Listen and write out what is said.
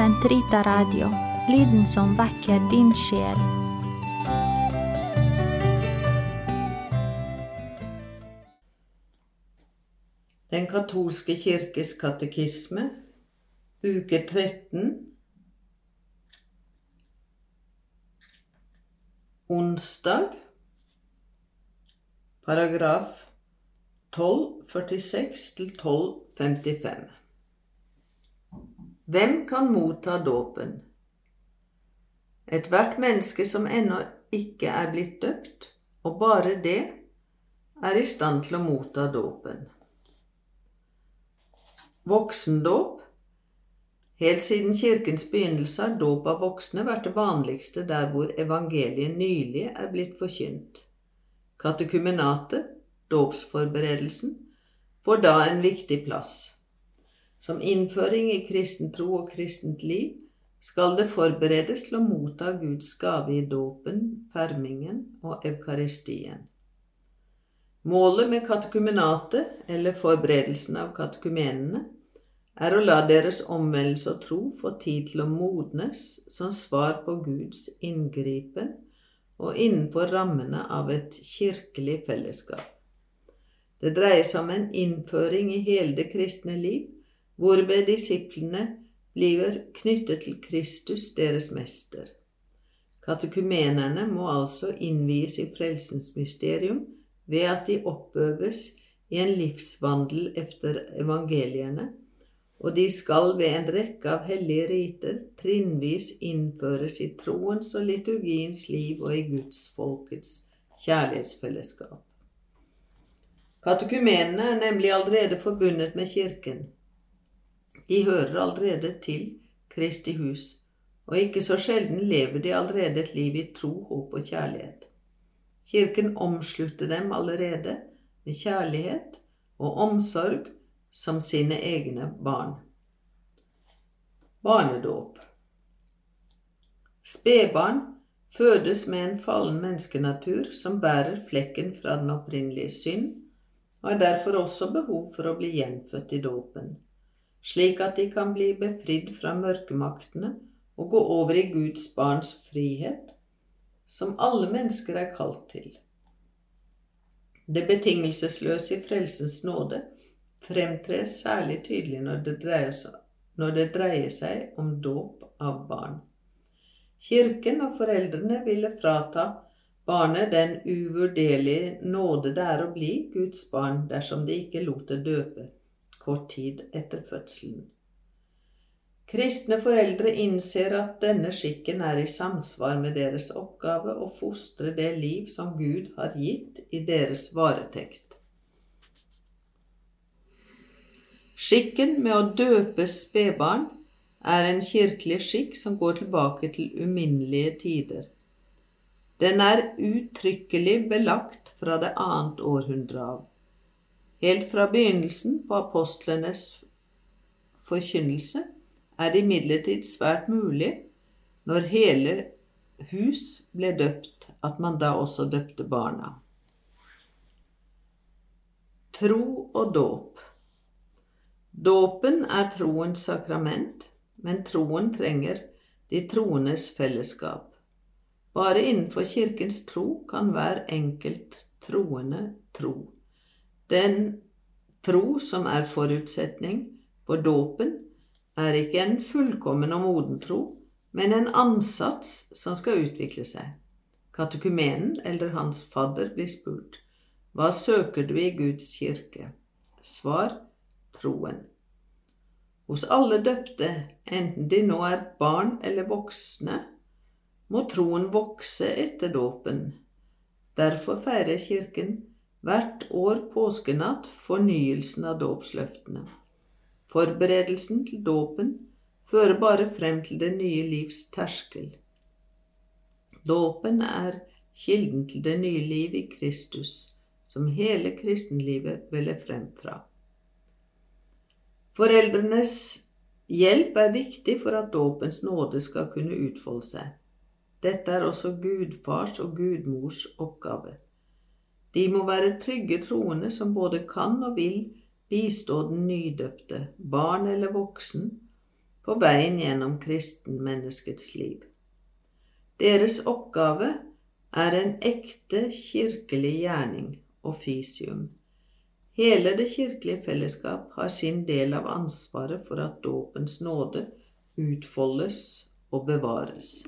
Sentrita Radio, lyden som vekker din sjel. Den katolske kirkes katekisme, uke 13, onsdag, paragraf 1246 til 1255. Hvem kan motta dåpen? Ethvert menneske som ennå ikke er blitt døpt, og bare det, er i stand til å motta dåpen. Voksendåp Helt siden kirkens begynnelse har dåp av voksne vært det vanligste der hvor evangeliet nylig er blitt forkynt. Katekumenatet, dåpsforberedelsen, får da en viktig plass. Som innføring i kristen tro og kristent liv skal det forberedes til å motta Guds gave i dåpen, fermingen og eukaristien. Målet med katekumenatet, eller forberedelsen av katekumenene, er å la deres omvendelse og tro få tid til å modnes som svar på Guds inngripen og innenfor rammene av et kirkelig fellesskap. Det dreier seg om en innføring i hele det kristne liv, hvorved disiplene blir knyttet til Kristus, deres mester. Katekumenerne må altså innvies i frelsens mysterium ved at de oppøves i en livsvandel efter evangeliene og de skal ved en rekke av hellige riter trinnvis innføres i troens og liturgiens liv og i gudsfolkets kjærlighetsfellesskap. Katekumenene er nemlig allerede forbundet med Kirken. De hører allerede til Kristi hus, og ikke så sjelden lever de allerede et liv i tro, håp og kjærlighet. Kirken omslutter dem allerede med kjærlighet og omsorg som sine egne barn. Barnedåp Spedbarn fødes med en fallen menneskenatur som bærer flekken fra den opprinnelige synd, og har derfor også behov for å bli gjenfødt i dåpen, slik at de kan bli befridd fra mørkemaktene og gå over i Guds barns frihet, som alle mennesker er kalt til. Det betingelsesløse i frelsens nåde fremtres særlig tydelig når det, seg, når det dreier seg om dåp av barn. Kirken og foreldrene ville frata barnet den uvurderlige nåde det er å bli Guds barn dersom de ikke lot det døpe kort tid etter fødselen. Kristne foreldre innser at denne skikken er i samsvar med deres oppgave å fostre det liv som Gud har gitt i deres varetekt. Skikken med å døpe spedbarn er en kirkelig skikk som går tilbake til uminnelige tider. Den er uttrykkelig belagt fra det annet århundre av. Helt fra begynnelsen på apostlenes forkynnelse er det imidlertid svært mulig, når hele hus ble døpt, at man da også døpte barna. Tro og dåp Dåpen er troens sakrament, men troen trenger de troendes fellesskap. Bare innenfor Kirkens tro kan hver enkelt troende tro. Den tro som er forutsetning for dåpen, er ikke en fullkommen og moden tro, men en ansats som skal utvikle seg. Katekumenen eller hans fadder blir spurt, Hva søker du i Guds kirke? Svar troen. Hos alle døpte, enten de nå er barn eller voksne, må troen vokse etter dåpen. Derfor feirer Kirken hvert år påskenatt fornyelsen av dåpsløftene. Forberedelsen til dåpen fører bare frem til det nye livs terskel. Dåpen er kilden til det nye liv i Kristus, som hele kristenlivet veller frem fra. Foreldrenes hjelp er viktig for at dåpens nåde skal kunne utfolde seg. Dette er også gudfars og gudmors oppgave. De må være trygge troende som både kan og vil bistå den nydøpte, barn eller voksen, på veien gjennom kristenmenneskets liv. Deres oppgave er en ekte kirkelig gjerning, officium. Hele det kirkelige fellesskap har sin del av ansvaret for at dåpens nåde utfoldes og bevares.